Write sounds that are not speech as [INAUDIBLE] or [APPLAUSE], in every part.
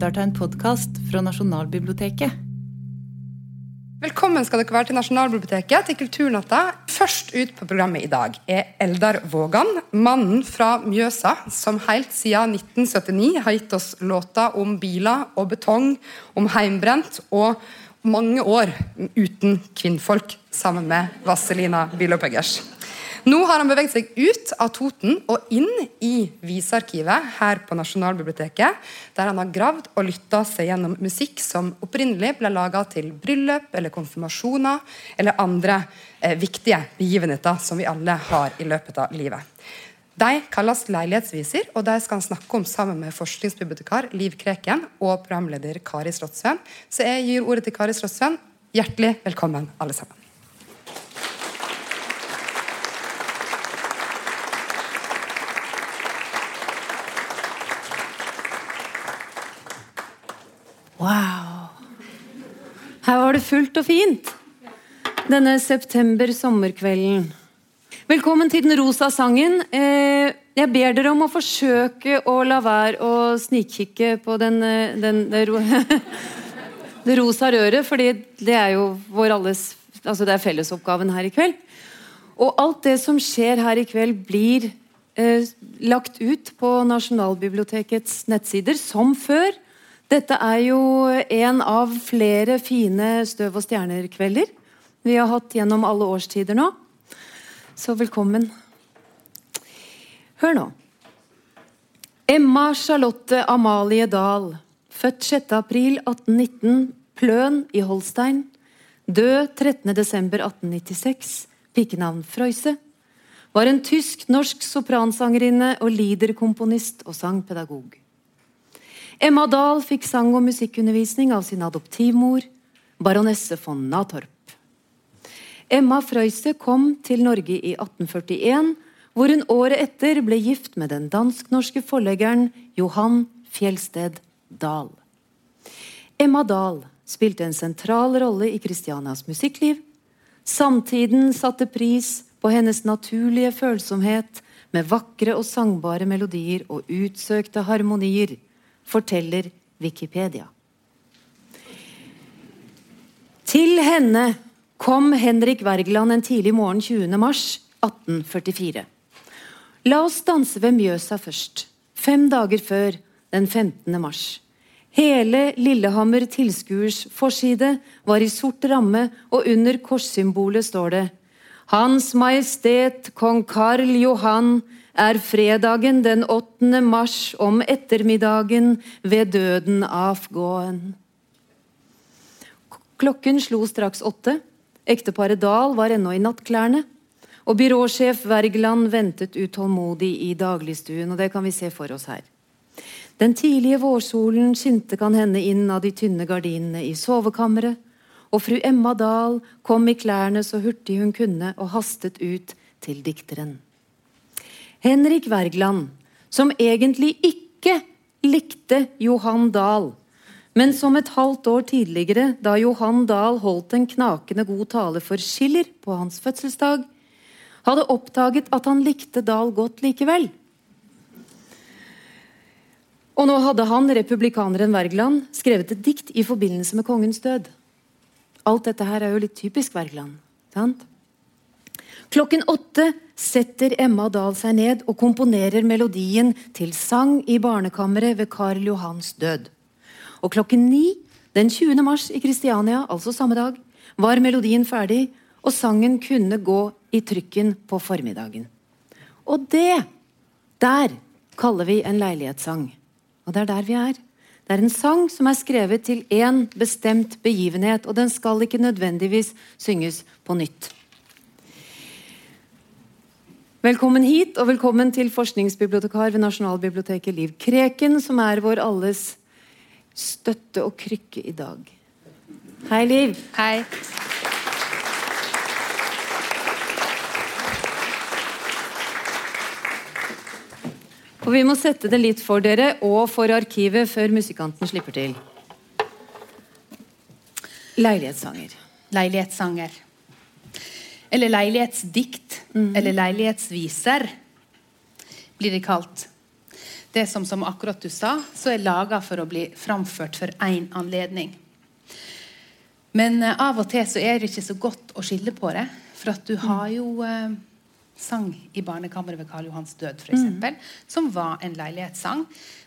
lytter til en podkast fra Nasjonalbiblioteket. Velkommen skal dere være til Nasjonalbiblioteket til Kulturnatta. Først ut på programmet i dag er Eldar Vågan, mannen fra Mjøsa, som helt siden 1979 har gitt oss låter om biler og betong, om heimbrent og mange år uten kvinnfolk, sammen med Vazelina Bilopphøggers. Nå har han beveget seg ut av Toten og inn i visearkivet her på Nasjonalbiblioteket, der han har gravd og lytta seg gjennom musikk som opprinnelig ble laga til bryllup eller konfirmasjoner eller andre eh, viktige begivenheter som vi alle har i løpet av livet. De kalles leilighetsviser, og de skal han snakke om sammen med forskningsbibliotekar Liv Kreken og programleder Kari Slottsveen. Så jeg gir ordet til Kari Slottsveen. Hjertelig velkommen, alle sammen. Wow! Her var det fullt og fint. Denne september-sommerkvelden. Velkommen til den rosa sangen. Eh, jeg ber dere om å forsøke å la være å snikkikke på den, eh, den, det, ro, [LAUGHS] det, rosa røret, fordi det er jo vår alles altså Det er fellesoppgaven her i kveld. Og alt det som skjer her i kveld, blir eh, lagt ut på Nasjonalbibliotekets nettsider som før. Dette er jo en av flere fine Støv og stjerner-kvelder vi har hatt gjennom alle årstider nå. Så velkommen. Hør nå. Emma Charlotte Amalie Dahl, født 6. april 1819, Pløn i Holstein. Død 13. desember 1896, pikenavn Frøyse. Var en tysk-norsk sopransangerinne og liederkomponist og sangpedagog. Emma Dahl fikk sang- og musikkundervisning av sin adoptivmor, baronesse von Natorp. Emma Freuse kom til Norge i 1841, hvor hun året etter ble gift med den dansk-norske forleggeren Johan Fjellsted Dahl. Emma Dahl spilte en sentral rolle i Christianias musikkliv. Samtiden satte pris på hennes naturlige følsomhet med vakre og sangbare melodier og utsøkte harmonier forteller Wikipedia. Til henne kom Henrik Wergeland en tidlig morgen 20. mars 1844. La oss danse ved Mjøsa først, fem dager før den 15. mars. Hele Lillehammer tilskuers forside var i sort ramme, og under korssymbolet står det Hans Majestet Kong Karl Johan er fredagen den 8. mars om ettermiddagen ved døden avgåen. Klokken slo straks åtte. Ekteparet Dahl var ennå i nattklærne. Og byråsjef Wergeland ventet utålmodig i dagligstuen, og det kan vi se for oss her. Den tidlige vårsolen skinte kan hende inn av de tynne gardinene i sovekammeret, og fru Emma Dahl kom i klærne så hurtig hun kunne og hastet ut til dikteren. Henrik Wergeland, som egentlig ikke likte Johan Dahl, men som et halvt år tidligere, da Johan Dahl holdt en knakende god tale for Schiller på hans fødselsdag, hadde oppdaget at han likte Dahl godt likevel. Og nå hadde han, republikaneren Wergeland, skrevet et dikt i forbindelse med kongens død. Alt dette her er jo litt typisk Wergeland. sant? Klokken åtte setter Emma Dahl seg ned og komponerer melodien til sang i barnekammeret ved Karl Johans død. Og klokken ni den 20. mars i Kristiania, altså samme dag, var melodien ferdig, og sangen kunne gå i trykken på formiddagen. Og det, der kaller vi en leilighetssang. Og det er der vi er. Det er en sang som er skrevet til én bestemt begivenhet, og den skal ikke nødvendigvis synges på nytt. Velkommen hit, og velkommen til forskningsbibliotekar ved Nasjonalbiblioteket, Liv Kreken, som er vår alles støtte og krykke i dag. Hei, Liv. Hei. Og vi må sette det litt for dere og for arkivet før musikanten slipper til. Leilighetssanger. Leilighetssanger. Eller leilighetsdikt. Mm. Eller leilighetsviser, blir det kalt. det som, som akkurat du sa, så er laga for å bli framført for én anledning. Men eh, av og til så er det ikke så godt å skille på det. For at du har jo eh, sang i barnekammeret ved Karl Johans død, f.eks., mm. som var en leilighetssang,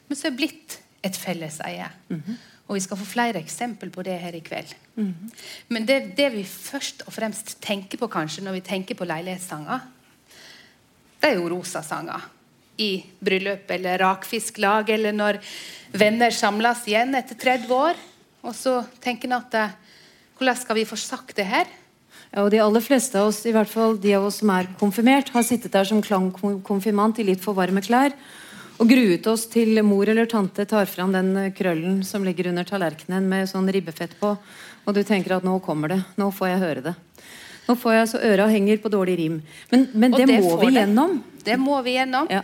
men så er blitt et felleseie. Mm -hmm. Og vi skal få flere eksempel på det her i kveld. Mm. Men det, det, vi først og fremst tenker på kanskje når vi tenker på leilighetssanger, det er jo rosasanger. I bryllup eller rakfisklag, eller når venner samles igjen etter 30 år. Og så tenker en at eh, hvordan skal vi få sagt det her? Ja, og De aller fleste av oss, i hvert fall de av oss som er konfirmert, har sittet der som klangkonfirmant i litt for varme klær og gruet oss til mor eller tante tar fram den krøllen som ligger under tallerkenen med sånn ribbefett på, og du tenker at nå kommer det. Nå får jeg høre det. Nå får jeg så øra henger på dårlig rim. Men, men det, det, må vi gjennom. Det må vi gjennom. Ja.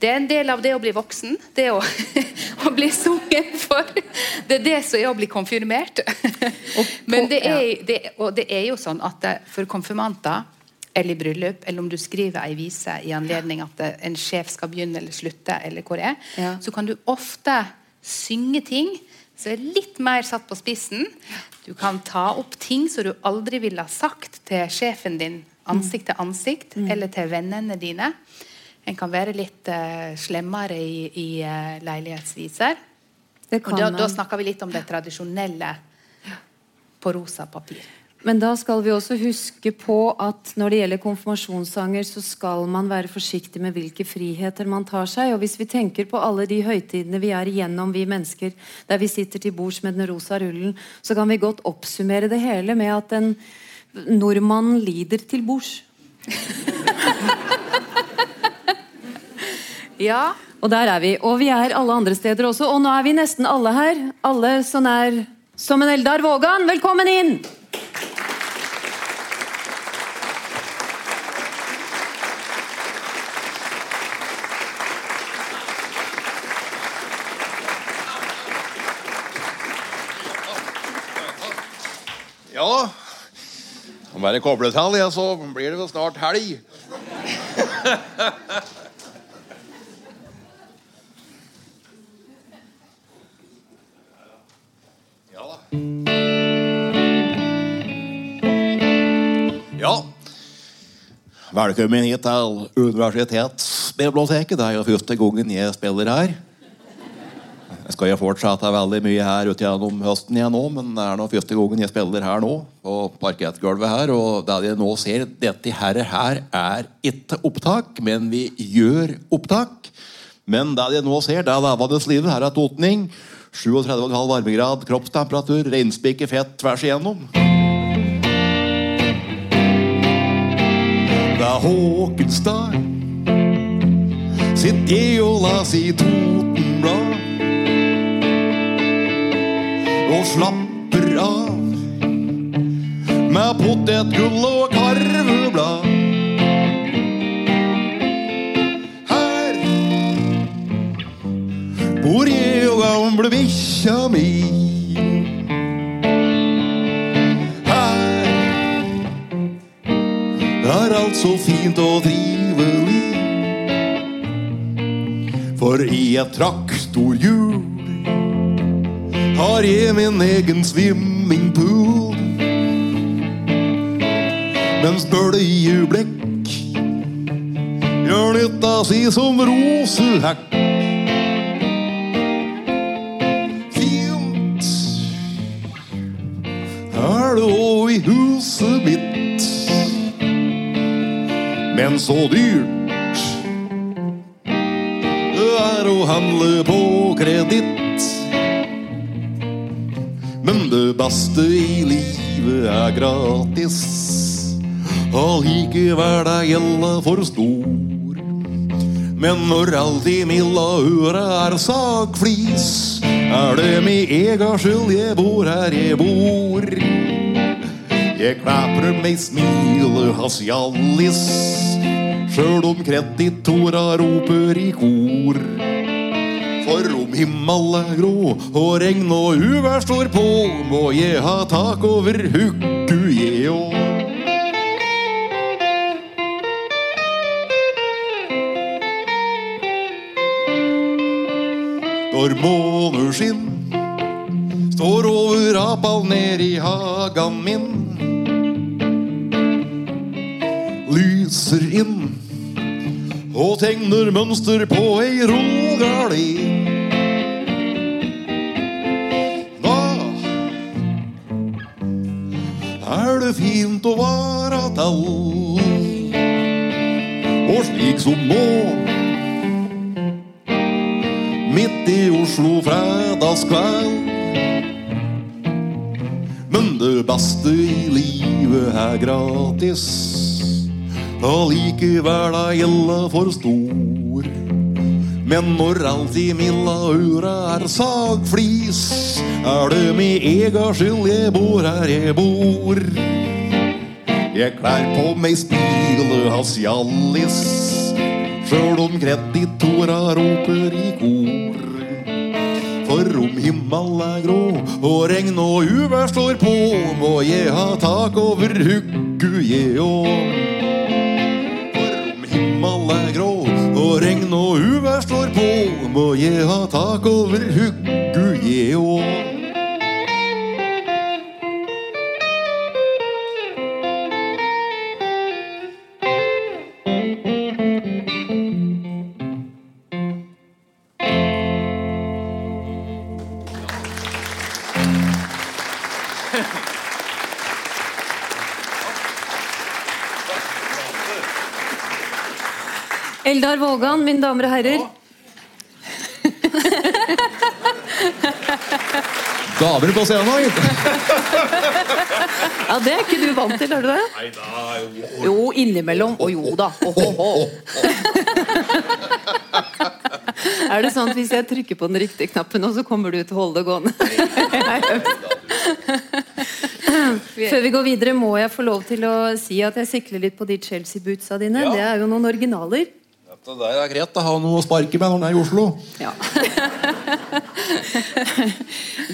Det er en del av det å bli voksen. Det å, [LAUGHS] å bli sunget for. Det er det som er å bli konfirmert. På, Men det er, det, og det er jo sånn at for konfirmanter eller i bryllup, eller om du skriver ei vise i anledning at en sjef skal begynne eller slutte, eller hvor det er, ja. så kan du ofte synge ting som er litt mer satt på spissen. Du kan ta opp ting som du aldri ville ha sagt til sjefen din ansikt til ansikt, mm. eller til vennene dine. En kan være litt uh, slemmere i, i uh, leilighetsviser. Da, da, snakker vi litt om det tradisjonelle på rosa papir. Men da skal vi også huske på at når det gjelder konfirmasjonssanger, så skal man være forsiktig med hvilke friheter man tar seg. Og hvis vi tenker på alle de høytidene vi er igjennom, vi mennesker, der vi sitter til bords med den rosa rullen, så kan vi godt oppsummere det hele med at en nordmann lider til bords. [LAUGHS] Ja. Og der er vi. Og vi er alle andre steder også. Og nå er vi nesten alle her. Alle som er som en Eldar Vågan. Velkommen inn! Ja, bare koble til, ja, så blir det vel snart helg. Ja, velkommen hit til Universitetsbiblioteket. Det er jo første gangen jeg spiller her. Jeg skal jo fortsette veldig mye her ut gjennom høsten igjen nå, men det er nå første gangen jeg spiller her nå. På parkettgulvet her. Og det jeg nå ser, dette her, her er ikke opptak, men vi gjør opptak. Men det jeg nå ser, det er levende livet. Her er totning. 37,5 varmegrad kroppstemperatur. Reinspikket fett tvers igjennom. fra Håkenstad sitt geola og las og slapper av med potetgull og karveblad. Her bor jeg og gamle bikkja mi. er alt så fint og trivelig. For i et traktorhjul har jeg min egen swimmingpool. Mens bøljeblekk gjør nytta si som rosehekk. Fint er det òg i huset mitt men så dyrt Allikevel er gjelda for stor. Men når alt i milda øra er sagflis, er det med ega skyld jeg bor her jeg bor. Jeg klapper meg smilet hans jallis, sjøl om kreditora roper i kor. For om himmel er grå og regn og uvær står på, må jeg ha tak over huggu, jeg òg. Når måneskinn står over apal ned i hagan min. Lyser inn og tegner mønster på ei rullegardin. Da er det fint å være til. Og slik som nå Oslo fredagskveld. Men det beste i livet er gratis. Allikevel er gjelda for stor. Men når alt i milla øra er sagflis, er det med ega skyld jeg bor her jeg bor. Jeg klær på meg spillet hans Hjallis, sjøl om kreditora roper i kor. Himmelen er grå og regn og uvær slår på, må jeg ha tak over huggu, jeg òg. For om himmel er grå og regn og uvær slår på, må jeg ha tak over huggu, jeg òg. Eldar Vågan, mine damer og herrer. Damer på scenen. Ja, Det er ikke du vant til, er du det? Nei da, jo. Jo, innimellom. Og jo da. Ohoho. Er det sånn at hvis jeg trykker på den riktige knappen, nå, så kommer du til å holde det gående? Før vi går videre, må jeg få lov til å si at jeg sikler litt på de Chelsea-bootsa dine. Ja. Det er jo noen originaler. Der er greit å ha noe å sparke med når en er i Oslo. Ja.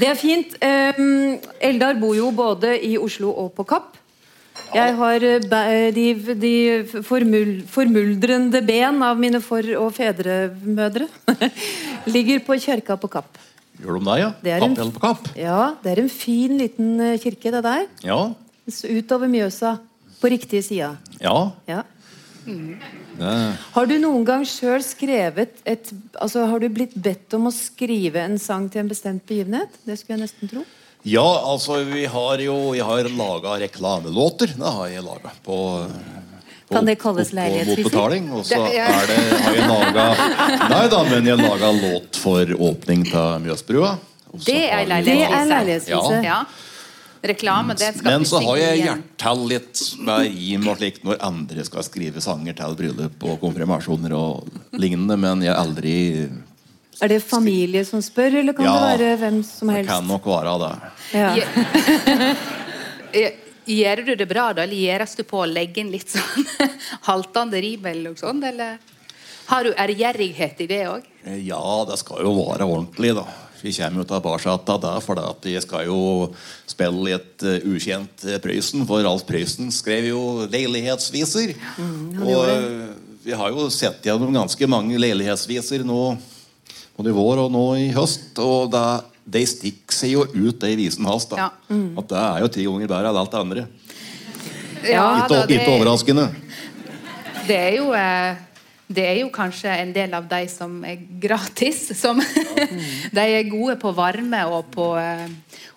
det er fint. Um, Eldar bor jo både i Oslo og på Kapp. Jeg har eh, de, de formul, formuldrende ben av mine for- og fedremødre. [LAUGHS] Ligger på kjerka på Kapp. Gjør de det, ja? Det er en- Appell på kapp? Ja, det er en fin liten eh, kirke, det der. Ja. Utover Mjøsa. På riktige sida. Ja. Ja. Det. Har du noen gang sjøl skrevet et Altså, har du blitt bedt om å skrive en sang til en bestemt begivenhet? Det skulle jeg nesten tro. Ja, altså, vi har jo Jeg har laga reklamelåter. Det har jeg laga på på- Kan det kalles leilighetsviser? Og så er det, har jeg laga Nei da, men jeg laga låt for åpning av Mjøsbrua. Det er leilighetsvise. Ja. Reklame, det skal Men så har jeg igjen. litt med rim og slikt når andre skal skrive sanger til bryllup og konfirmasjoner og lignende, men jeg aldri Er det familie som spør, eller kan Ja, det være hvem som helst? Det kan nok være det. Ja. [LAUGHS] Gjør du det bra, da? Eller gjøres du på å legge inn litt sånn [LAUGHS] haltende rim eller noe sånt? Eller har du ærgjerrighet i det òg? Ja, det skal jo være ordentlig, da. Vi kommer jo tilbake til det, for vi skal jo spille i et eh, ukjent uh, Prøysen. For Ralf Prøysen skrev jo leilighetsviser. og eh, vi har jo sett gjennom ganske mange leilighetsviser nå både i vår og nå i høst. Og det, de stikker seg jo ut, de visene hans. da. Mm. At det er jo ti ganger bedre enn alt det andre. Ja, Ikke, det, ikke overraskende. det er jo eh, det er jo kanskje en del av de som er gratis. Som [LAUGHS] de er gode på varme og på, eh,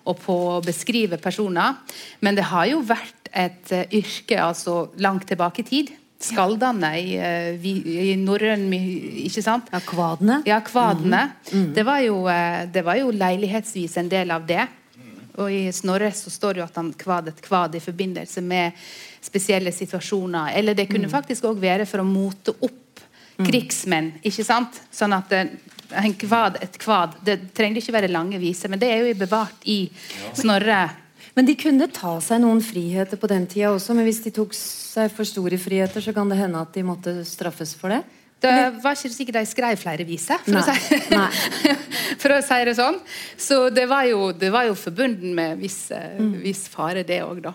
og på å beskrive personer. Men det har jo vært et eh, yrke altså langt tilbake i tid. Skaldene i, i, i norrøn Ikke sant? Ja, kvadene. Ja, kvadene. Det, var jo, eh, det var jo leilighetsvis en del av det. Og i Snorre så står det jo at han kvad et kvad i forbindelse med spesielle situasjoner. Eller det kunne faktisk òg være for å mote opp krigsmenn. ikke sant? Sånn at eh, en kvad, et kvad Det trenger ikke være lange viser, men det er jo bevart i Snorre. Men de kunne ta seg noen friheter på den tida også, men hvis de tok seg for store friheter, så kan det hende at de måtte straffes for det? Det var ikke sikkert de skrev flere viser, for, si, [LAUGHS] for å si det sånn. Så det var jo, det var jo forbunden med viss, eh, Mm. viss fare, det òg, da.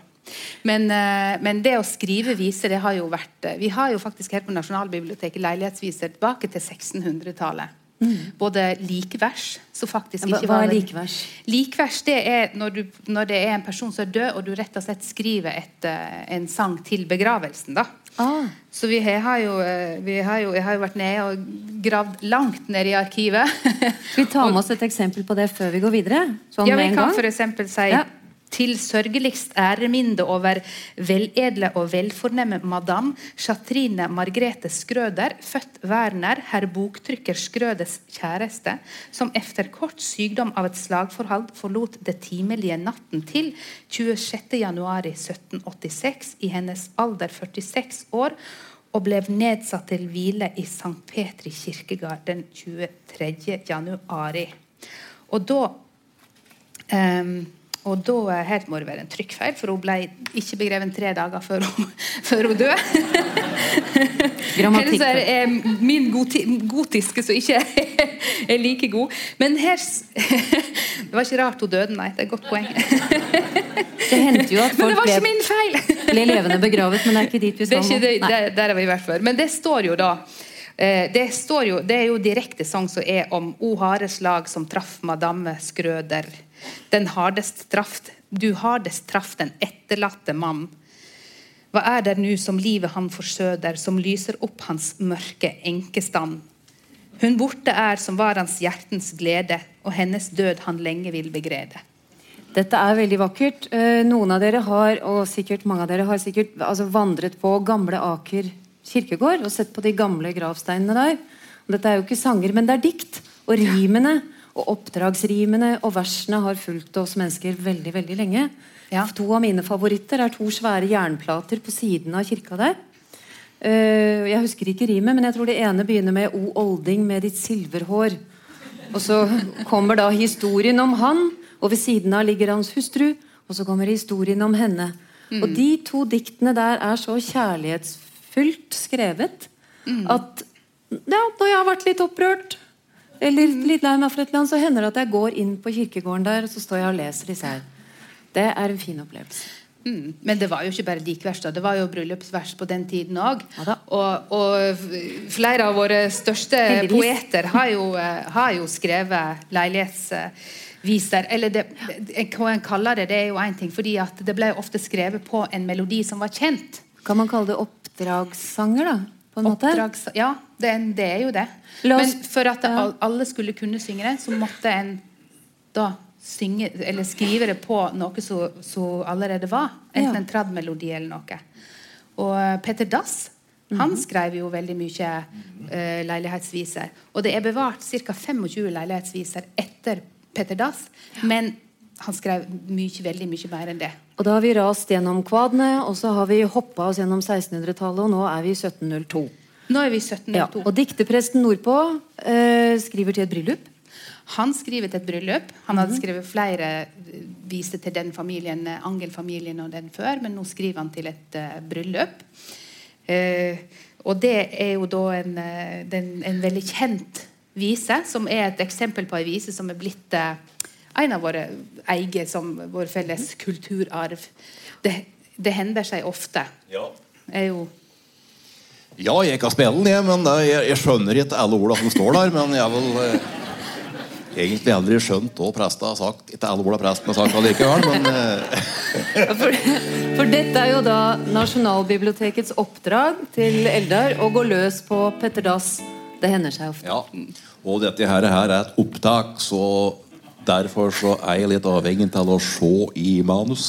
Men, eh, men det å skrive viser, det har jo vært eh, Vi har jo faktisk her på Nasjonalbiblioteket leilighetsviser tilbake til 1600-tallet. Både likvers som faktisk ikke hva er likvers? Likvers det er når, du, når det er en person som er død, og du rett og slett skriver et, eh, en sang til begravelsen. da. Ah. Så vi har jo, vi har jo, jeg har jo vært nede og gravd langt ned i arkivet. Skal vi ta med [LAUGHS] oss et eksempel på det før vi går videre? Sånn ja, vi en kan gang? f.eks. si Ja. Til sørgeligst æreminde over veledle og velfornemme madam Chatrine Margrethe Skrøder, født Werner, herr boktrykker Skrøders kjæreste, som efter kort sykdom av et slagforhold forlot det timelige natten til 26.1.1786 i hennes alder 46 år, og ble nedsatt til hvile i St. Petri kirkegard den 23. januari. Og da Ehm, og da eh, her må det være en trykkfeil, for hun ble ikke begrevet tre dager før hun, [LAUGHS] før hun døde. [LAUGHS] Grammatikk. Ellers er min goti, gotiske som ikke [LAUGHS] er like god. Men her Det var ikke rart hun døde, nei. Det er et godt poeng. Det hendte jo at folk ble, ble levende begravet, men det er ikke dit vi skal nå. Der, er vi i hvert fall. Men det står jo da det, står jo, det er jo direkte sang som er om O harde slag som traff madame Skrøder. Den hardest traff, du hardest traff den etterlatte mann. Hva er det nu som livet han forsøder, som lyser opp hans mørke enkestand? Hun borte er som var hans hjertens glede, og hennes død han lenge vil begrede. Dette er veldig vakkert. Eh, Noen av dere har, og sikkert mange av dere har sikkert altså, vandret på gamle Aker kirkegård og sett på de gamle gravsteinene der. Og dette er jo ikke sanger, men det er dikt. Og rimene og oppdragsrimene og versene har fulgt oss mennesker veldig veldig lenge. Ja. To av mine favoritter er to svære jernplater på siden av kirka der. Uh, jeg husker ikke rimet, men jeg tror det ene begynner med O olding med ditt silverhår. Og så kommer da historien om han, og ved siden av ligger hans hustru. Og så kommer historien om henne. Og de to diktene der er så kjærlighetsfullt skrevet at ja, når jeg har vært litt opprørt eller litt lei meg for et eller annet, så hender det at jeg går inn på kirkegården der og så står jeg og leser disse her. Det er en fin opplevelse. Mm. Men det var jo ikke bare likvers, da. det var jo bryllupsvers på den tiden òg. Ja og, og flere av våre største Heldigvis. poeter har jo, har jo skrevet leilighetsviser. Eller det, det, hva en kaller det, det er jo én ting, fordi at det ble ofte skrevet på en melodi som var kjent. Kan man kalle det oppdragssanger, da? På en måte? Ja, det, det er jo det. Oss- Men for at ja. alle skulle kunne synge det, så måtte en da synge, eller skrive det på noe som allerede var. Enten Ja. en tradmelodi eller noe. Og eh, Peter Dass Mhm. han skrev jo veldig mye uh, leilighetsviser. Og det er bevart ca. 25 leilighetsviser etter Peter Dass. Men han skrev mye, veldig mye mer enn det. Og da har vi rast gjennom kvadene, og så har vi hoppa oss gjennom 1600-tallet, og nå er vi i 1702. Nå er vi i Ja. Og dikterpresten nordpå eh, skriver til et bryllup. Han skriver til et bryllup. Han hadde skrevet flere eh, viser til den familien, angelfamilien Angel-familien og den før, men nå skriver han til et uh, bryllup. Uh, og det er jo da en, uh, den, en veldig kjent vise, som er et eksempel på en vise som er blitt eh, en av våre eie som vår felles kulturarv. Det, det hender seg ofte. Ja. Er jo Ja, jeg kan spille den, jeg, men det, jeg, jeg skjønner ikke alle ordene som står der. Men jeg har vel eh, egentlig aldri skjønt hva presten har sagt. Ikke alle ordene presten har sagt allikevel, men eh, For, for dette er jo da Nasjonalbibliotekets oppdrag til Eldar å gå løs på Petter Dass. Det hender seg ofte. ja. Og dette her, her er et opptak, så derfor så er jeg litt avhengig til å se i manus.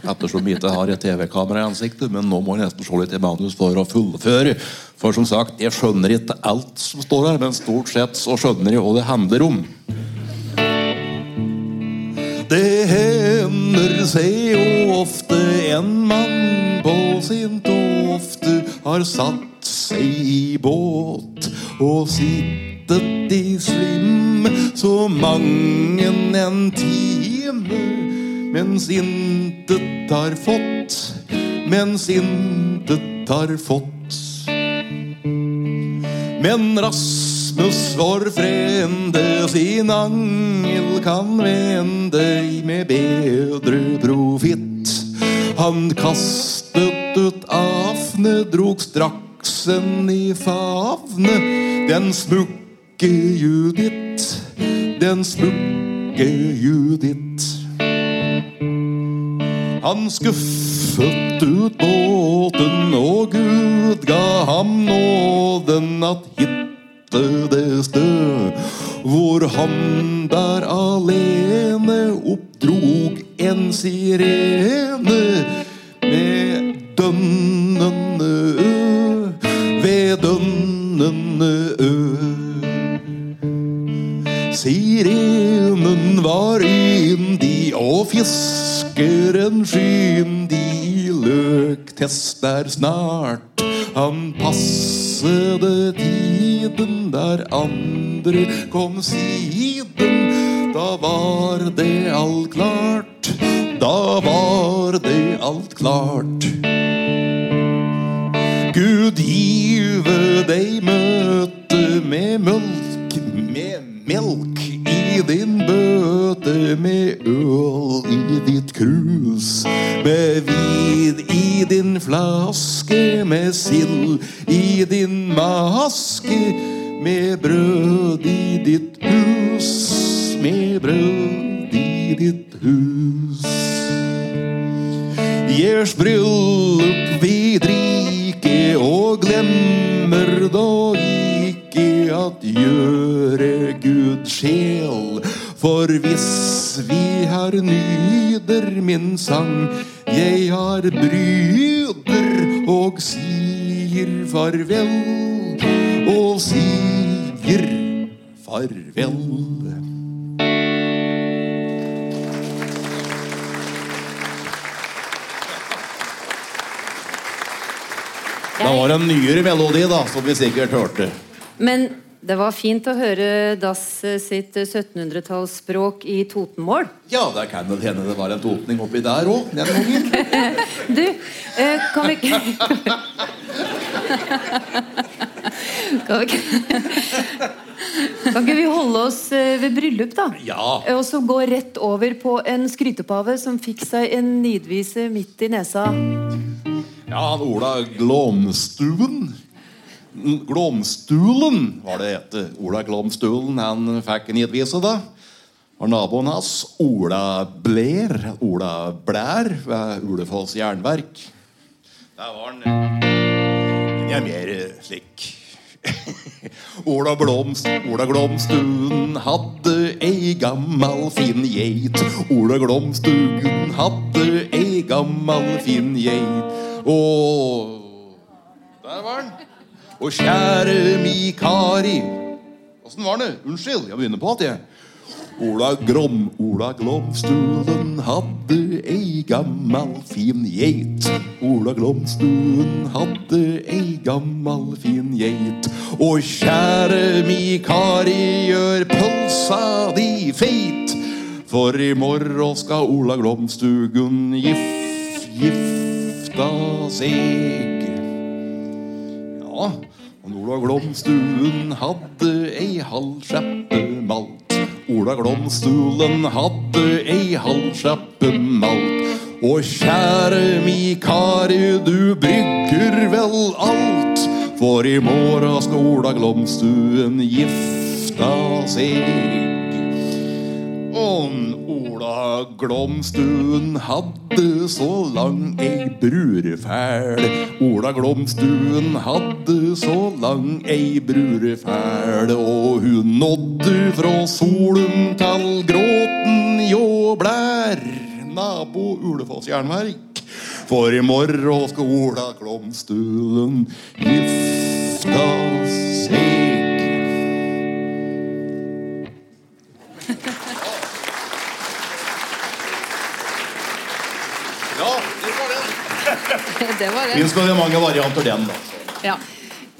Ettersom jeg ikke har et TV-kamera i ansiktet. Men nå må jeg nesten se litt i manus for å fullføre. For som sagt, jeg skjønner ikke alt som står her, men stort sett så skjønner jeg hva det handler om. Det hender seg jo ofte en mann på sin tofte har satt seg i båt og sittet i slim så mang en time mens intet har fått, mens intet har fått. Men Rasmus, vår frende, sin angel kan vende med bedre profitt. Han kastet ut afne, drog straks i favne. Den smukke Judith, den smukke Judith. Han skuffet ut båten, og Gud ga ham nåden at hitte det sted hvor han der alene oppdrog en sirene med dønnende ø ved dønnende ø. Sirenen var yndig og fiskeren skyndig. Løktest der snart han passede tiden der andre kom siden. Da var det alt klart, da var det alt klart. Gud give deg møte med mølk, med melk din bøte, med øl i ditt krus, med vin i din flaske, med sild i din maske, med brød i ditt hus, med brød i ditt hus. Gjers bryllup vi drikke og glemmer da ikke at gjøre Gud sjel. For hvis vi her nyder min sang, jeg har bryder og sier farvel, og sier farvel. Det var en nyere melodi, da, som vi sikkert hørte. Men det var fint å høre Dass sitt 1700-tallsspråk i Totenmål. Ja, det kan vel hende det var en totning oppi der òg. [LAUGHS] Du, eh, kan vi ikke [LAUGHS] Kan vi ikke Kan ikke vi holde oss eh, ved bryllup, da? Ja. Eh, Og så gå rett over på en skrytepave som fikk seg en nidvise midt i nesa. Ja, han Ola Glomstuen Glomstulen var det hete. Ola Glomstulen han fikk en gjetvise. da. Og naboen hans, Ola Blær, Ola Blær ved Ulefoss jernverk. Der var han Jeg er mer slik [LAUGHS] Ola, Blomst, Ola Glomstuen hadde ei gammal fin geit. Ola Glomstuen hadde ei gammal fin geit. Og Der var han. Og kjære mi Kari Åssen var det? Unnskyld, jeg begynner på jeg Ola Grom, Ola Glomstuen hadde ei gammal fin geit. Ola Glomstuen hadde ei gammal fin geit. Og kjære mi Kari, gjør pølsa di feit. For i morgen skal Ola Glomstuen gif, gifta seg. Ja, Ola Glomstuen hadde ei halv sjappe malt. Ola Glomstuen hadde ei halv sjappe malt. Og kjære mi Kari, du brygger vel alt. For i morgen skal Ola Glomstuen gifta seg. Og Glomstuen hadde så lang ei brurefæl. Ola Glomstuen hadde så lang ei brurefæl, og hun nådde fra Solum til Gråten hjå Blær. Nabo Ulefoss jernverk. For i morgen skal Ola Glomstuen gifta seg. [LAUGHS] Det var det. Finnes det mange varianter den, da. Ja.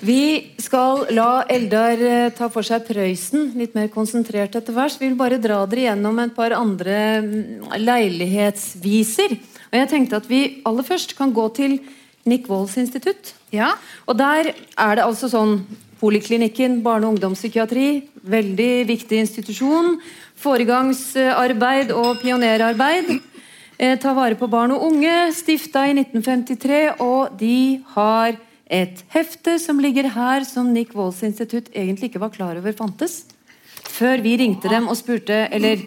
Vi skal la Eldar eh, ta for seg Prøysen litt mer konsentrert etter hvert. Vi vil bare dra dere gjennom et par andre mm, leilighetsviser. Og jeg tenkte at vi aller først kan gå til Nick Walls institutt. Ja. Og der er det altså sånn Poliklinikken, barne- og ungdomspsykiatri, veldig viktig institusjon. Foregangsarbeid og pionerarbeid. Eh, ta vare på barn og unge, stifta i 1953, og de har Et hefte som ligger her, som Nick Walls institutt egentlig ikke var klar over fantes. Før vi ringte dem og spurte, eller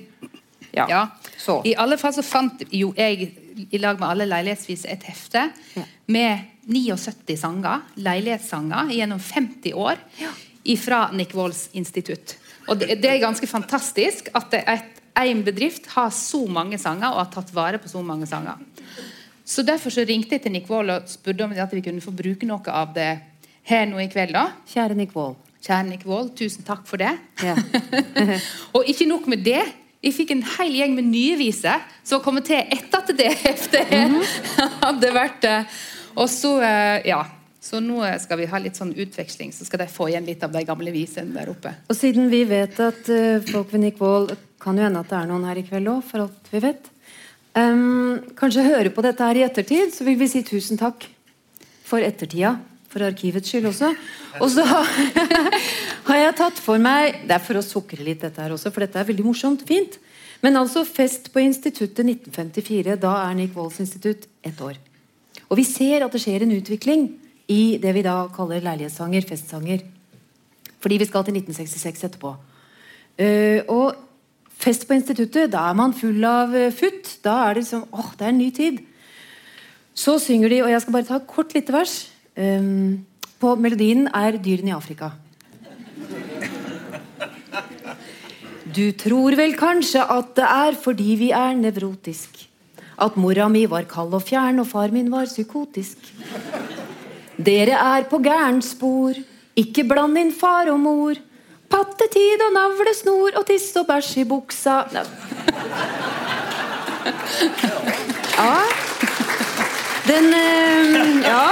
Ja. Ja. Så. I alle fall så fant jo jeg i lag med alle leilighetsvise et hefte Ja. med 79 sanger, leilighetssanger, gjennom 50 år fra Nick Walls institutt. Og det, det er ganske fantastisk at det- et en bedrift har så mange sanger og har tatt vare på så mange sanger. Så Derfor så ringte jeg til Nick Wall og spurte om at vi kunne få bruke noe av det her nå i kveld. da. Kjære Nick Wall. Kjære Nick Wall, tusen takk for det. Ja. [LAUGHS] og ikke nok med det. Jeg fikk en hel gjeng med nye viser som kom til etter at det heftet [LAUGHS] hadde vært eh, Og så, eh, ja. Så nå skal vi ha litt sånn utveksling, så skal de få igjen litt av de gamle visene der oppe. Og siden vi vet at eh, folk ved Nick Wall Kan jo hende at det er noen her i kveld òg, for alt vi vet. Um, kanskje høre på dette her i ettertid, så vil vi si tusen takk for ettertida. For arkivets skyld også. Og så [LAUGHS] har jeg tatt for meg Det er for å sukre litt, dette her også, for dette er veldig morsomt. Fint. Men altså fest på instituttet 1954. Da er Nick Walls institutt ett år. Og vi ser at det skjer en utvikling i det vi da kaller leilighetssanger, festsanger. Fordi vi skal til 1966 etterpå. Uh, og fest på instituttet, da er man full av eh, futt. Da er det liksom åh, det er en ny tid. Så synger de, og jeg skal bare ta kort lite vers. Um, på melodien er 'Dyrene i Afrika'. Du tror vel kanskje at det er fordi vi er nevrotisk. At mora mi var kald og fjern, og far min var psykotisk. Dere er på gærent spor. Ikke bland inn far og mor. Pattetid og navlesnor og tiss og bæsj i buksa Nei. Ja. Den eh, Ja.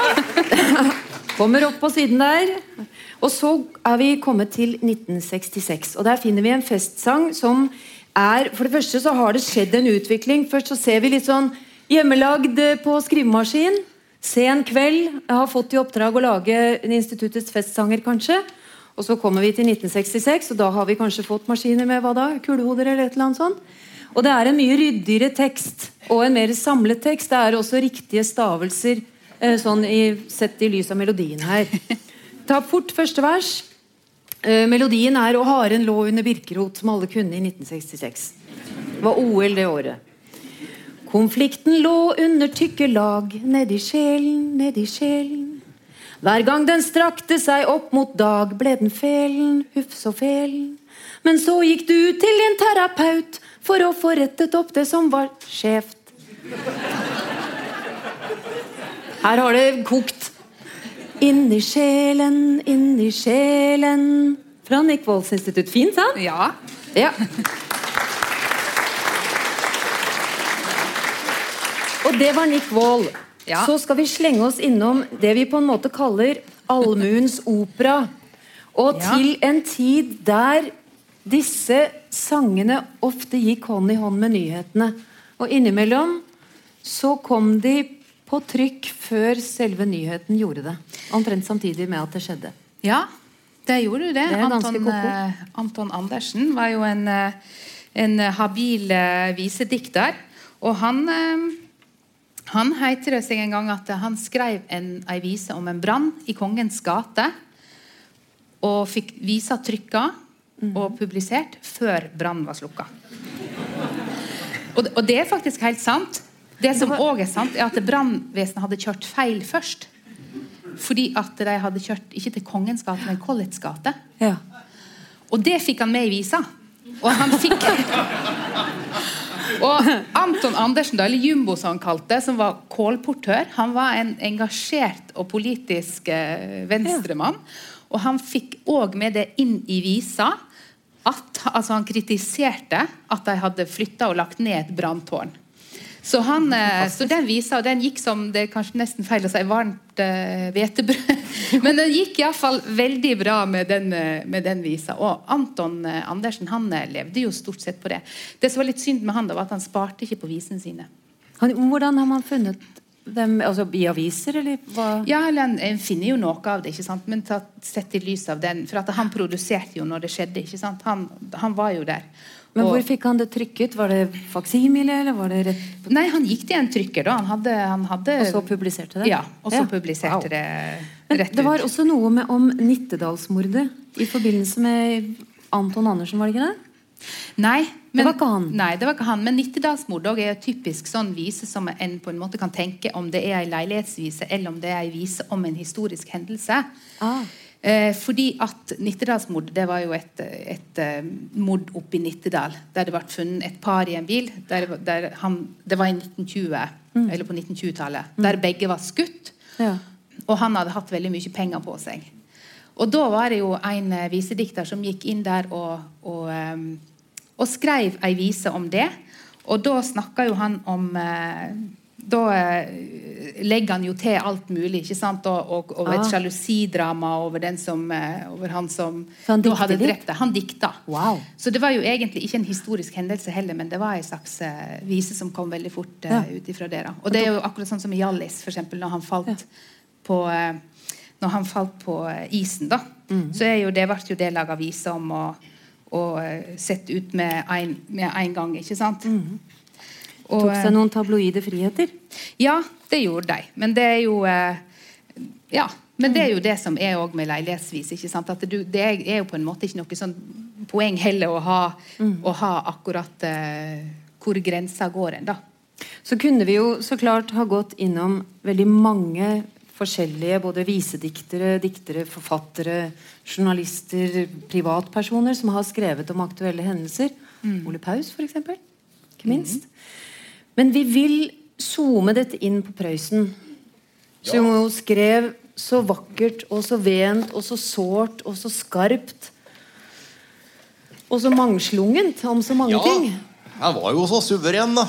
Kommer opp på siden der. Og så er vi kommet til 1966. Og der finner vi en festsang som er For det første så har det skjedd en utvikling. Først så ser vi litt sånn hjemmelagd eh, på skrivemaskin. Sen kveld. Jeg har fått i oppdrag å lage instituttets festsanger, kanskje. Og så kommer vi til 1966, og da har vi kanskje fått maskiner med hva da? Kulehoder eller et eller annet sånt. Og det er en mye ryddigere tekst og en mer samlet tekst. Det er også riktige stavelser eh, sånn i, sett i lys av melodien her. Ta fort første vers. Eh, melodien er 'Og haren lå under birkerot', som alle kunne i 1966. Det var OL det året. Konflikten lå under tykke lag, nedi sjelen, nedi sjelen. Hver gang den strakte seg opp mot dag, ble den felen, huff så felen. Men så gikk du til din terapeut for å få rettet opp det som var skjevt. Her har det kokt. Inni sjelen, inni sjelen. Fra Nick Wolds institutt. Fint, sant? Ja. Ja. Og det var Nick Wall. Ja. Så skal vi slenge oss innom det vi på en måte kaller allmuens opera. Og Ja. til en tid der disse sangene ofte gikk hånd i hånd med nyhetene. Og innimellom så kom de på trykk før selve nyheten gjorde det. Omtrent samtidig med at det skjedde. Ja, det gjorde det. Det Anton, eh, Anton Andersen var jo en, eh, en habil eh, visedikter. Og han han heter det seg en gang at han skrev en, ei vise om en brann i Kongens gate. Og fikk visa trykka Mhm. og publisert før brannen var slukka. Og, og det er faktisk helt sant. Det som òg er sant, er at brannvesenet hadde kjørt feil først. Fordi at de hadde kjørt ikke til Kongens gate, men Collets gate. Ja. Og det fikk han med i visa. Og han fikk [LAUGHS] Og Anton Andersen, da, eller Jumbo som han kalte som var kålportør, han var en engasjert og politisk eh, venstremann. Og han fikk òg med det inn i visa at altså han kritiserte at de hadde flytta og lagt ned et branntårn. Så, eh, så den visa, og den gikk som det er kanskje nesten feil å si varmt eh, hvetebrød. [LAUGHS] Men den gikk iallfall veldig bra med den, med den visa. Og Anton eh, Andersen han eh, levde jo stort sett på det. Det som var litt synd med han, da, var at han sparte ikke på visene sine. Han, hvordan har man funnet dem? Altså I aviser, eller hva? Ja, eller en, finner jo noe av det, ikke sant? men tatt, sett i lys av den. For han produserte jo når det skjedde. ikke sant? Han, han var jo der. Men hvor fikk han det trykket? Var det faksimile, eller var det rett på Nei, han gikk til en trykker, da. Han hadde, han hadde Og så publiserte det? Ja, og så Ja. publiserte Wow. det Men ut. det var også noe med, om Nittedalsmordet i forbindelse med Anton Andersen, var det ikke det? Nei, Det var ikke han. Nei, det var ikke han. Men Nittedalsmord er jo typisk sånn vise som en på en måte kan tenke om det er ei leilighetsvise, eller om det er ei vise om en historisk hendelse. Ah. Eh, fordi at Nittedalsmord det var jo et, et eh, mord oppe i Nittedal. Der det ble funnet et par i en bil. Der, der han, det var i 1920, eller på 1920-tallet. Der begge var skutt. Ja. Og han hadde hatt veldig mye penger på seg. Og da var det jo en eh, visedikter som gikk inn der og, og, eh, og skrev ei vise om det. Og da snakka jo han om eh, Da eh, legger han jo til alt mulig, ikke sant? Og, og, og et Ah. sjalusidrama over, som, eh, over han som han da hadde drept deg. Han dikta. Wow. Så det var jo egentlig ikke en historisk hendelse heller, men det var en slags eh, vise som kom veldig fort Ja. ut ifra det. da. Og det er jo akkurat sånn som i Hjallis, eksempel, når han falt på eh, når han falt på isen, da. Mm. Så jo det ble jo det laga vise om og, og sett ut med en, med en gang, ikke sant? Og, Mm. Tok eh, seg noen tabloide friheter. ja, det gjorde de. Men det er jo eh, Ja. Men det er jo det som er òg med leilighetsvis. ikke sant? At du, det er jo på en måte ikke noe sånn poeng heller å ha, å ha akkurat eh, hvor grensa går hen, da. Så kunne vi jo så klart ha gått innom veldig mange forskjellige både visediktere, diktere, forfattere, journalister, privatpersoner som har skrevet om aktuelle hendelser. Ole Paus, f.eks. Ikke minst. Men vi vil zoome dette inn på Prøysen. Som jo skrev så vakkert og så vent og så sårt og så skarpt. Og så mangslungent om så mange Ja, ting. han var jo så suveren, da.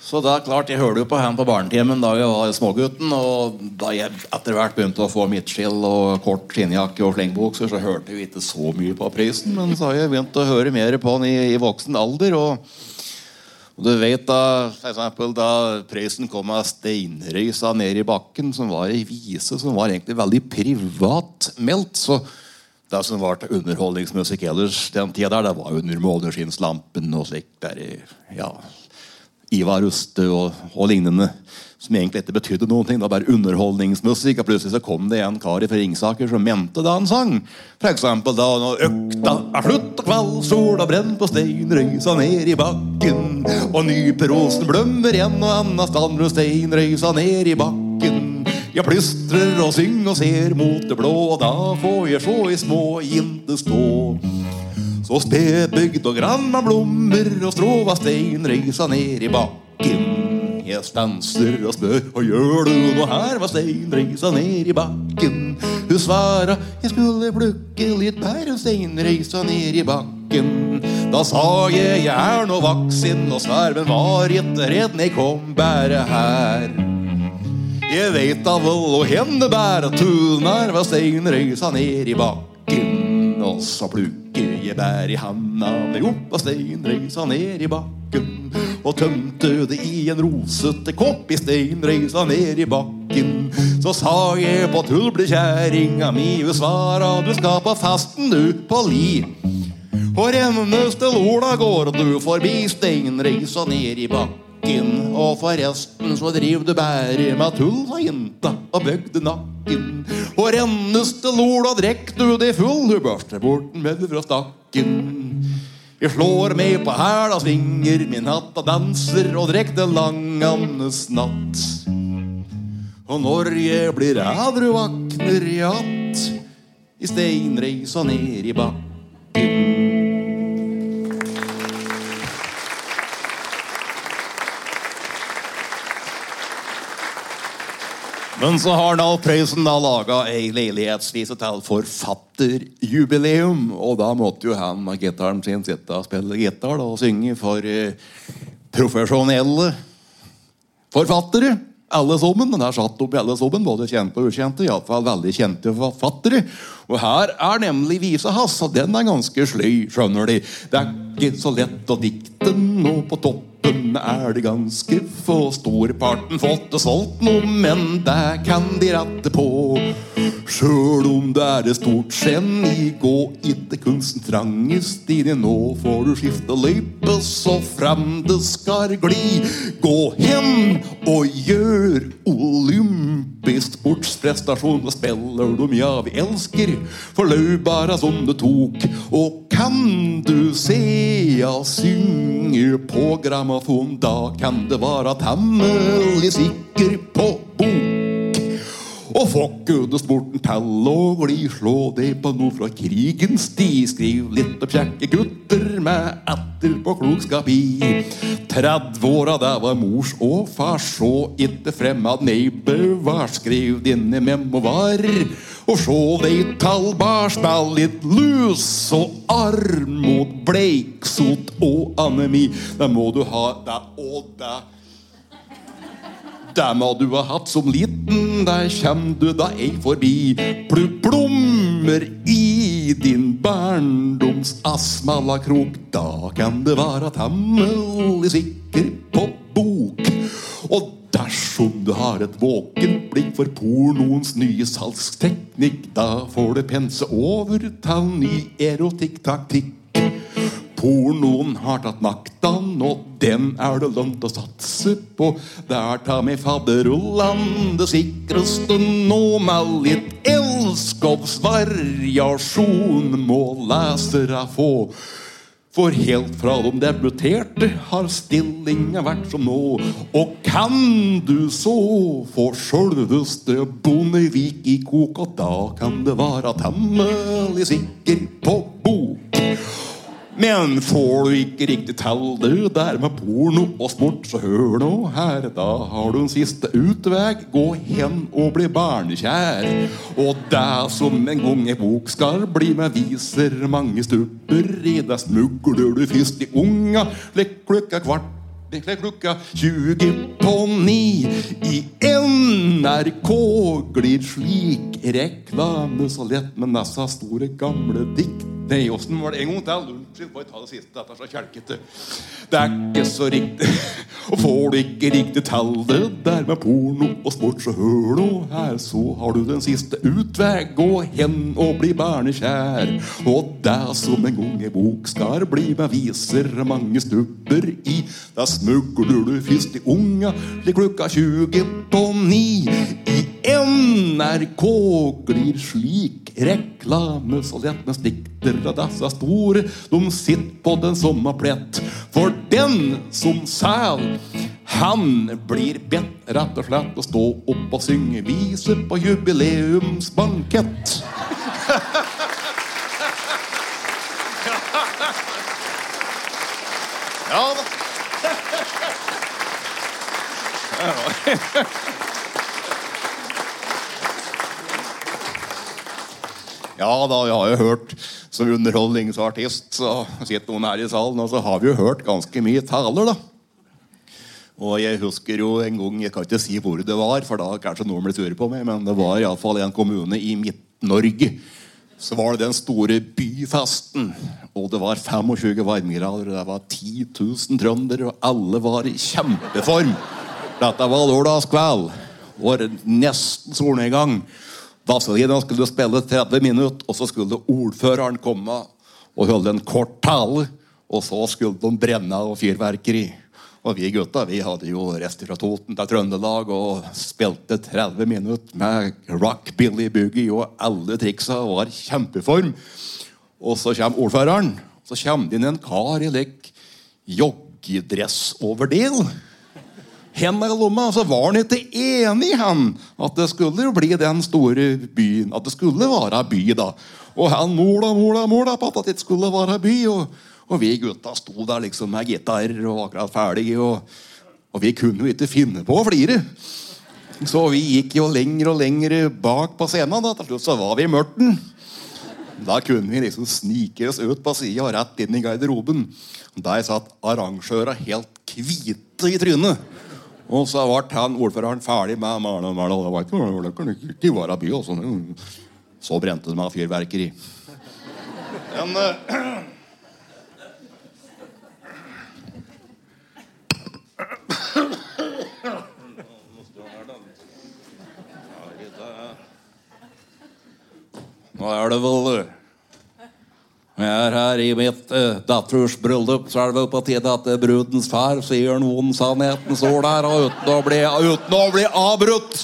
Så det er klart, Jeg hørte jo på han på barnetimen da jeg var smågutten. Og da jeg etter hvert begynte å få midtskill og kort skinnjakke og slengbukser, så hørte jeg ikke så mye på prisen, Men så har jeg begynt å høre mer på han i, i voksen alder. og og du vet da, for eksempel, da Prøysen kom av steinrøysa ned i bakken, som var ei vise som var egentlig veldig privatmeldt. Så det som var til underholdningsmusikk ellers den tida der, det var under Måneskinnslampen og slik der, ja, Ivar Ruste og, og lignende. Som egentlig ikke betydde noen ting. Det var bare underholdningsmusikk. Og plutselig så kom det en kar fra Ringsaker som mente det han sang. For eksempel da når økta er slutt og kveldssola brenner på stein, røysa ned i bakken. Og nyperosen blømmer igjen og anna stand rundt steinrøysa ned i bakken. Jeg plystrer og synger og ser mot det blå, og da får jeg sjå ei små jinte stå. Så spedbygd og grann med blommer og strå var steinrøysa ned i bakken. Jeg stanser og spør, hva gjør du nå her? Var steinrøysa ned i bakken. Hun svara, jeg skulle plukke litt bær og steinrøysa ned i bakken. Da sa jeg, jeg er nå vaksin, og sverven var ikke redd, nei, kom bare her. Jeg veit da vel å henne bære tunar var steinrøysa ned i bakken. Og så plukker jeg bær i handa med opp av steinrøysa ned i bakken. Og tømte det i en rosete kopp i steinrøysa ned i bakken. Så sa jeg på tull ble kjerringa mi, hun svara du skal på fasten du på li. Og renneste Ola går du forbi steinreisa ned i bakken. Og forresten så driv du bare med tull, sa jenta og bøgde nakken. Og renneste lola drekk du deg full, hun børster bort den møll fra stakken. Jeg slår meg på hæla, svinger min hatt og danser og drekk den langandes natt. Og når jeg blir ædru, våkner jeg att i steinreisa ned i bakken. Men så har Alf Prøysen da laga ei leilighetsvise til forfatterjubileum. Og da måtte jo han med gitaren sin sitte og spille gitar og synge for eh, profesjonelle forfattere. Alle sammen. Den er satt opp i alle sammen, både kjente og ukjente. Iallfall veldig kjente forfattere. Og her er nemlig visa hans, og den er ganske sløy, skjønner de. Det er ikke så lett å dikte nå på toppen er det ganske få. Storparten fått det solgt noe, men det kan de rette på. Sjøl om det er et stort geni, gå ikke kunsten trangest inn Nå får du skifte løype så frem det skal gli. Gå hen og gjør olympisk sportsprestasjon. Da spiller de ja, vi elsker, for løybara som det tok. Og kan du se jeg synge på grammofon, da kan det være temmelig sikker på bok. Og få sporten til å gli, slå deg på noe fra krigens tid. Skriv litt om kjekke gutter med etterpåklokskap i. 30 år av det var mors og fars, så itte fremmed, nei bevars. Skriv dine memoarer. Og sjå de talbars, spill litt lus og armod, bleiksot og anemi. Da må du ha det og det. Må du har hatt som liten, der kjem du da ei forbi. Plupp plommer i din barndoms astmalakrok. Da kan det være temmelig sikker på bok. Og dersom du har et våkent blikk for pornoens nye salgsteknikk, da får du pense over til ny erotikk-taktikk. Pornoen har tatt maktan, og den er det lønt å satse på. Der tar vi fadderullan det sikreste nå, med litt elskovsvariasjon må lesere få. For helt fra de debuterte har stillinga vært som nå. Og kan du så få sjølveste Bondevik i kok, og da kan det være temmelig sikker på bok. Men får du ikke riktig til det der med porno og sport, så hør nå her, da har du en siste utvei. Gå hen og bli barnekjær. Og det som en gang ei bok skal bli med, viser mange stupper i. Det smugler du først i unga, slik klokka kvart klokka 20 på ni. I NRK glir slik reklame så lett med disse store, gamle dikt. Nei, åssen var det en gang til? Unnskyld, bare ta det siste. Dette er så kjelkete. Det er ikke så riktig. [LAUGHS] Og får du ikke riktig til det der med porno og sport, så hør nå her, så har du den siste utvei. Gå hen og bli barnekjær. Og det som en gang i bok skal bli med, viser mange stubber i. Da smugler du først i unga til klokka 20 på ni. I NRK glir slik reklame med dikter av disse stor De sitter på den samme plett. For den som sæl, han blir bedt rett og slett å stå opp og synge vise på jubileumsbankett. [LAUGHS] Ja da. [LAUGHS] Ja da, jeg har jo hørt som underholdningsartist, så sitter noen her i salen, og så har vi jo hørt ganske mye taler, da. Og jeg husker jo en gang, jeg kan ikke si hvor det var, for da kanskje noen blir sure på meg, men det var iallfall en kommune i Midt-Norge. Så var det den store byfesten, og det var 25 varmegrader, og det var 10 000 trøndere, og alle var i kjempeform. Dette var lørdagskveld. Det var nesten solnedgang. Vazelina skulle spille 30 minutter, og så skulle ordføreren komme og holde en kort tale. Og så skulle de brenne og fyrverkeri. Og vi gutta vi hadde jo reist fra Toten til Trøndelag og spilte 30 minutter med rock, Billy Boogie og alle triksa og var kjempeform. Og så kommer ordføreren. Så kommer det inn en kar i lekk joggedressoverdel hendene i lomma. Så var han ikke enig han, at det skulle bli den store byen. At det skulle være by. da. Og han mola, mola, mola på at det ikke skulle være by. Og, og vi gutta sto der liksom med gitarer og akkurat ferdige. Og, og, vi kunne jo ikke finne på å flire. Så vi gikk jo lenger og lenger bak på scenen. da. Til slutt så var vi i mørten. Da kunne vi liksom snike oss ut på sida og rett inn i garderoben. Der satt arrangøra helt hvite i trynet. Og så ble han ordføreren ferdig med Marna det kunne ikke være by. Også. Så brente de av fyrverkeri. Men uh, [CLEARS THROAT] Nå er det vel eh, Jeg er her i mitt uh, datters bryllup, så er det vel på tide at uh, brudens far sier noen sannhetens ord her, og uten å bli, uten å bli avbrutt.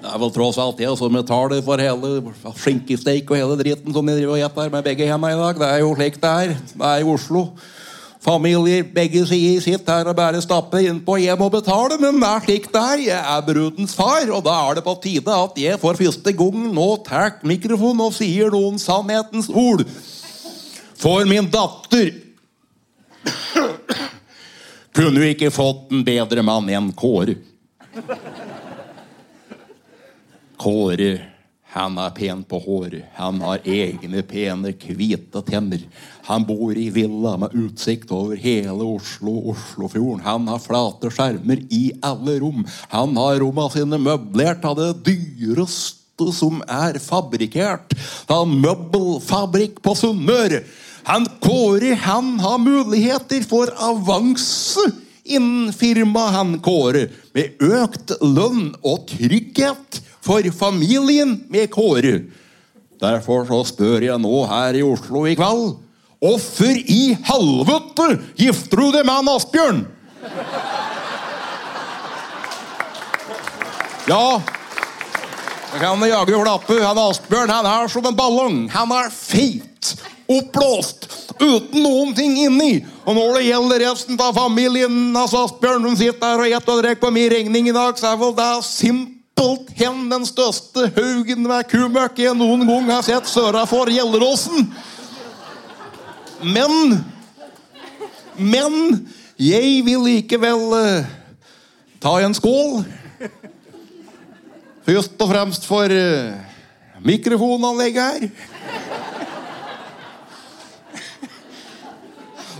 Det er vel tross alt jeg som betaler for hele skinkesteik og hele dritten som de driver og spiser med begge hendene i dag. Det er jo slik det er. Det er i Oslo. Familier begge sider sitt her og bare stappe innpå. Jeg må betale, men det er slik det er. Jeg er brudens far, og da er det på tide at jeg for første gang nå tar mikrofonen og sier noen sannhetens ord. For min datter kunne jo ikke fått en bedre mann enn Kåre. Kåre han er pen på håret. Han har egne, pene, hvite tenner. Han bor i villa med utsikt over hele Oslo og Oslofjorden. Han har flate skjermer i alle rom. Han har romma sine møblert av det dyreste som er fabrikkert. av møbelfabrikk på Sunnmøre. Han Kåre han har muligheter for avanse innen firmaet han Kåre, med økt lønn og trygghet for familien med Kåre. Derfor så spør jeg nå her i Oslo i kveld Hvorfor i helvete gifter du deg med en Asbjørn? Ja, jeg kan jage flappe. Han Asbjørn han er som en ballong. Han er feit, oppblåst, uten noen ting inni. Og når det gjelder resten av familien hans Asbjørn, som sitter her og spiser og drikker på min regning i dag, så er vel det simpelt simpelthen den største haugen med kumøkk jeg noen gang har sett søra for Gjelleråsen. Men Men jeg vil likevel uh, ta en skål. Først og fremst for uh, mikrofonanlegget her.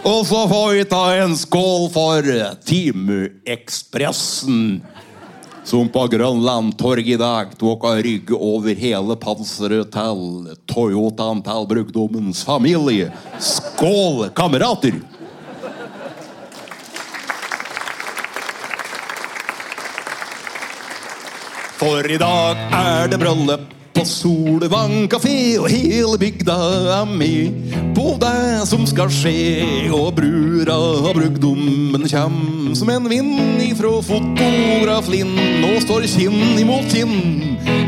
Og så får vi ta en skål for Timeekspressen som på Grønland i dag tok av rygg over hele panseret til Toyotaen til brukdommens familie. Skål, kamerater! For i dag er det bryllup på Solvang kafé, og hele bygda er med på det som skal skje. Og brura og brugdommen kjem som en vind ifra fotograflinn og står kinn imot kinn.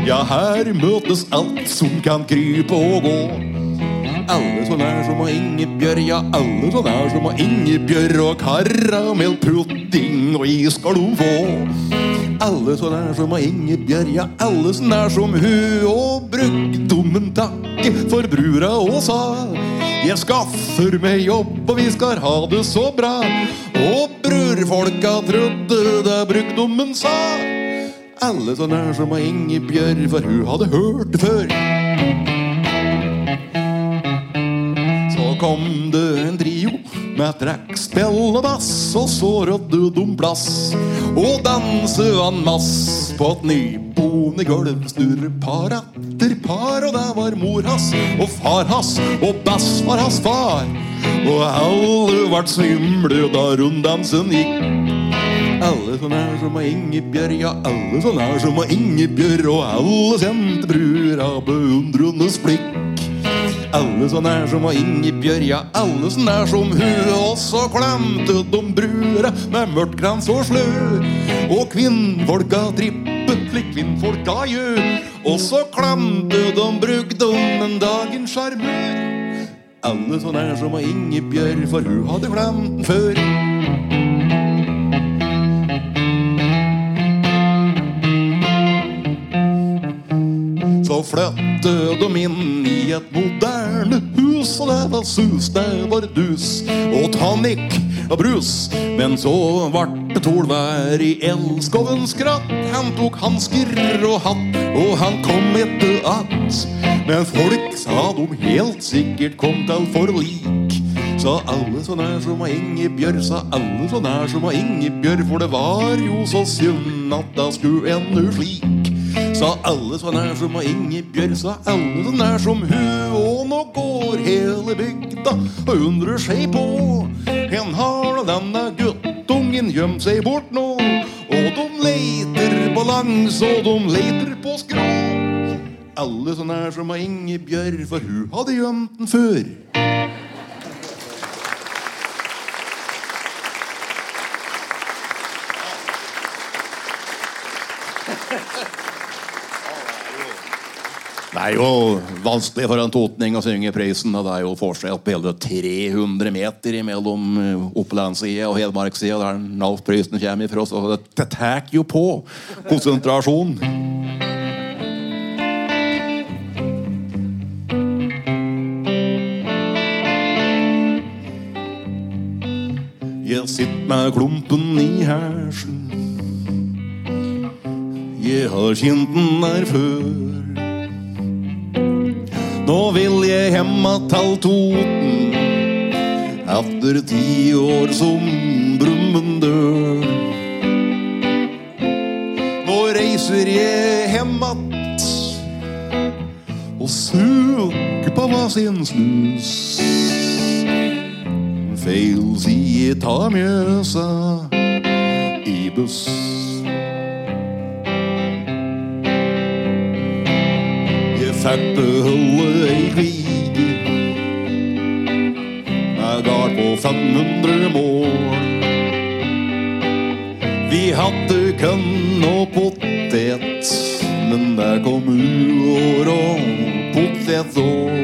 Ja, her møtes alt som kan krype og gå. Alle som er som Ingebjørg, ja, alle som er som Ingebjørg. Og karamellpudding og is skal de få. Alle som er som Ingebjørg, ja, alle som er som hun. Og brudgommen takke for brura og sa jeg skaffer meg jobb, og vi skal ha det så bra. Og brurfolka trodde det brudgommen sa. Alle så er som Ingebjørg, for hun hadde hørt det før. Så kom det en trio med trekkspill og bass, og så rådde dum plass. Og danse en mass på et nyboende gulv. Snurre par etter par, og der var mor hans og far hans, og bass var hans far. Og alle vart svimle da runddansen gikk. Alle så er som av Ingebjørg, ja, alle så er som av Ingebjørg, og alle sendte brura beundrendes blikk. Alle som er som Ingebjørg, ja, alle som er som hun. Og så klemte de brura med mørkt krans og slø. Og kvinnfolka trippet slik kvinnfolka gjør. Og så klemte de brugdommen dagens sjarmør. Alle som er som Ingebjørg, for hun hadde glemt den før. Så flyttet de inn i et moderne hus, og det var sus, det var dus og tonic og brus. Men så vart det tolvær i elskovens kratt. Han tok hansker og hatt, og han kom etter att. Men folk sa de helt sikkert kom til forlik. Sa alle så nær som av Ingebjørg, sa alle så nær som av Ingebjørg. For det var jo så synd at det skulle ende slik. Sa alle sånn er som Ingebjørg, sa alle sånn er som hun. Og nå går hele bygda og undrer seg på Hen har denne guttungen gjemt seg bort nå? Og de leter på langs, og de leter på skrå. alle sånn nær som Ingebjørg, for hun hadde gjemt den før. Det er jo vanskelig for en totning å synge prisen. og Det er jo forskjell på hele 300 meter mellom eh, Opplandssida og Hedmarkssida, der Nalf Prøysen kommer ifra. Så det, det tar jo på konsentrasjon. Jeg sitter med klumpen i hersen. Jeg har kjent den der før. Nå vil jeg hemma til Toten etter ti år som brummen dør. Nå reiser jeg hjem og søker på hva sin snus. Feil side ta Mjøsa i buss. Beholde ei kvige med gard på 500 mål. Vi hadde kønn og potet, men der kom uår og potetår.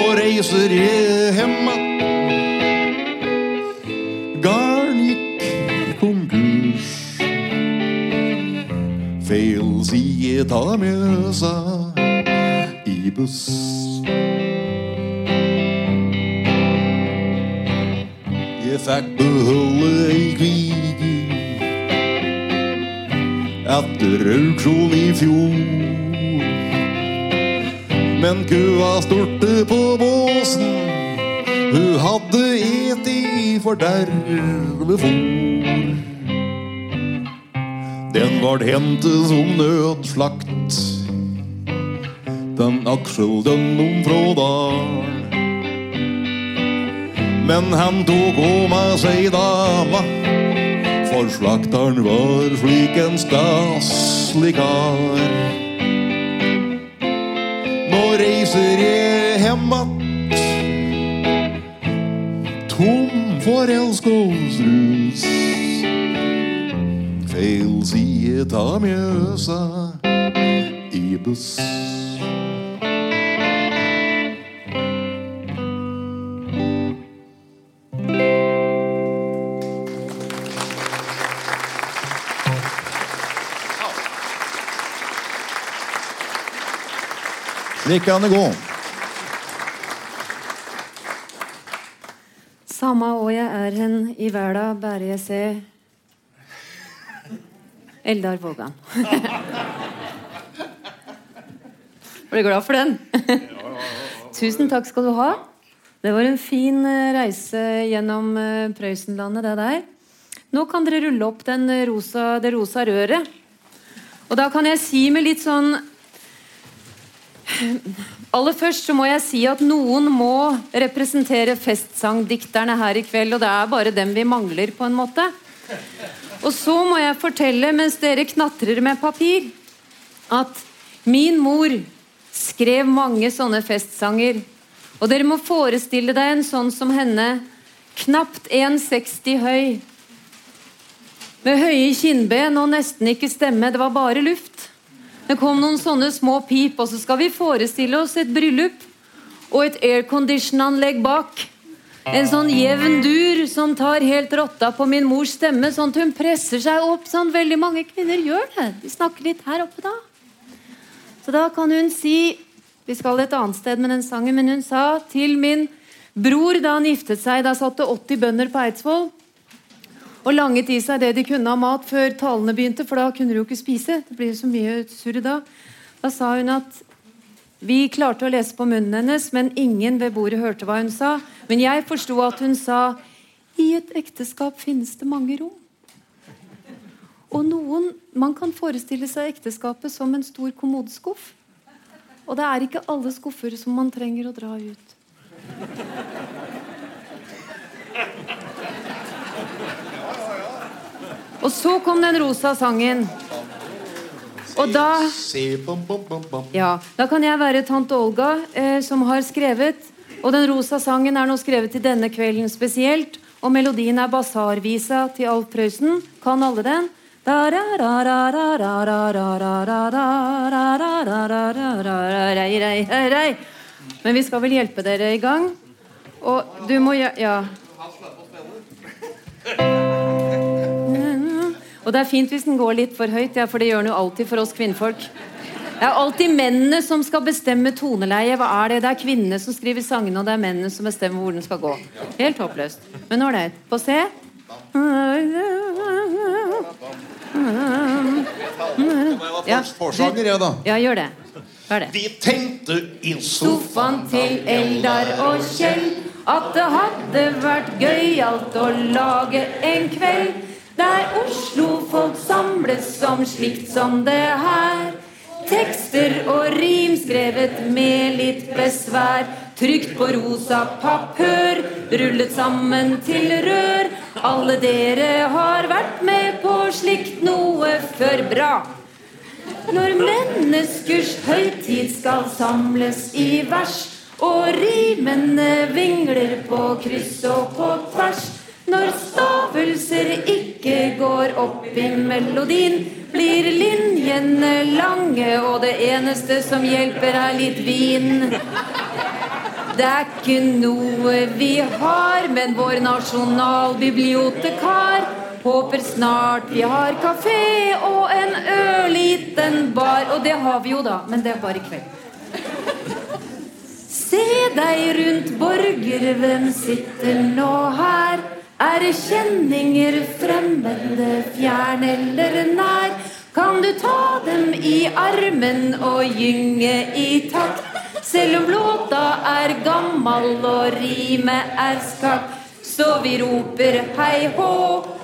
Og reiser jeg ta Mjøsa i buss. Jeg fikk beholde ei kvige etter auksjon i fjor. Men kua storte på båsen, hun hadde et i forderve fôr. Den vart hentet som nødslakt, den Aksel Dønnum fra Dalen. Men han tok òg med seg dama, for slakteren var slik en staselig kar. Nå reiser jeg hjem att, tom for elskåsrus. Feil side av Mjøsa i buss. Slik kan det gå. Samme år jeg er hen i verda, bare jeg se Eldar Vågan. Du glad for den? Tusen takk skal du ha. Det var en fin eh, reise gjennom eh, Prøysenlandet, det der. Nå kan dere rulle opp den rosa, det rosa røret. Og da kan jeg si med litt sånn Aller først så må jeg si at noen må representere festsangdikterne her i kveld, og det er bare dem vi mangler, på en måte. Og så må jeg fortelle, mens dere knatrer med papir, at min mor skrev mange sånne festsanger. Og dere må forestille deg en sånn som henne, knapt 1,60 høy. Med høye kinnben og nesten ikke stemme, det var bare luft. Det kom noen sånne små pip, og så skal vi forestille oss et bryllup og et aircondition-anlegg bak. En sånn jevn dur som tar helt rotta på min mors stemme, sånn at hun presser seg opp. sånn Veldig mange kvinner gjør det. De snakker litt her oppe da. Så da kan hun si Vi skal et annet sted med den sangen, men hun sa til min bror da han giftet seg Da satt det 80 bønder på Eidsvoll og langet i seg det de kunne av mat før talene begynte, for da kunne de jo ikke spise. Det blir så mye surr da. Da sa hun at vi klarte å lese på munnen hennes, men ingen ved bordet hørte hva hun sa. Men jeg forsto at hun sa i et ekteskap finnes det mange rom. Og noen, Man kan forestille seg ekteskapet som en stor kommodeskuff. Og det er ikke alle skuffer som man trenger å dra ut. Og så kom den rosa sangen. Og da Ja, da kan jeg være tante Olga, eh, som har skrevet. Og den rosa sangen er nå skrevet til denne kvelden spesielt. Og melodien er basarvisa til Alf Prøysen. Kan alle den? Men vi skal vel hjelpe dere i gang. Og du må Ja. Og det er fint hvis den går litt for høyt, ja, for det gjør den jo alltid for oss kvinnfolk. Det er alltid mennene som skal bestemme toneleie. Hva er det? Det er kvinnene som skriver sangene, og det er mennene som bestemmer hvor den skal gå. Helt håpløst. Men ålreit. På C. Ja, Forsanger, jeg, da. Ja, gjør det. Hør det. Vi tenkte i Sofaen til Eldar og Kjell at det hadde vært gøyalt å lage en kveld der Oslo-folk samles som slikt som det her. Tekster og rim skrevet med litt besvær. Trygt på rosa papphør, rullet sammen til rør. Alle dere har vært med på slikt noe før. Bra. Når menneskers høytid skal samles i vers, og rimene vingler på kryss og på tvers når stavelser ikke går opp i melodien, blir linjene lange, og det eneste som hjelper, er litt vin. Det er ikke noe vi har, men vår nasjonalbibliotekar håper snart vi har kafé og en ørliten bar. Og det har vi jo, da, men det er bare i kveld. Se deg rundt, borger, hvem sitter nå her. Er kjenninger fremmede, fjern eller nær? Kan du ta dem i armen og gynge i takt? Selv om låta er gammal og rimet er skakt. Så vi roper hei hå,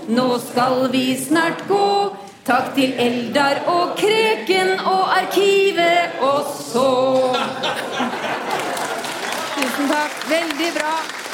nå skal vi snart gå. Takk til Eldar og Kreken og Arkivet og så. [LAUGHS] Tusen takk. Veldig bra.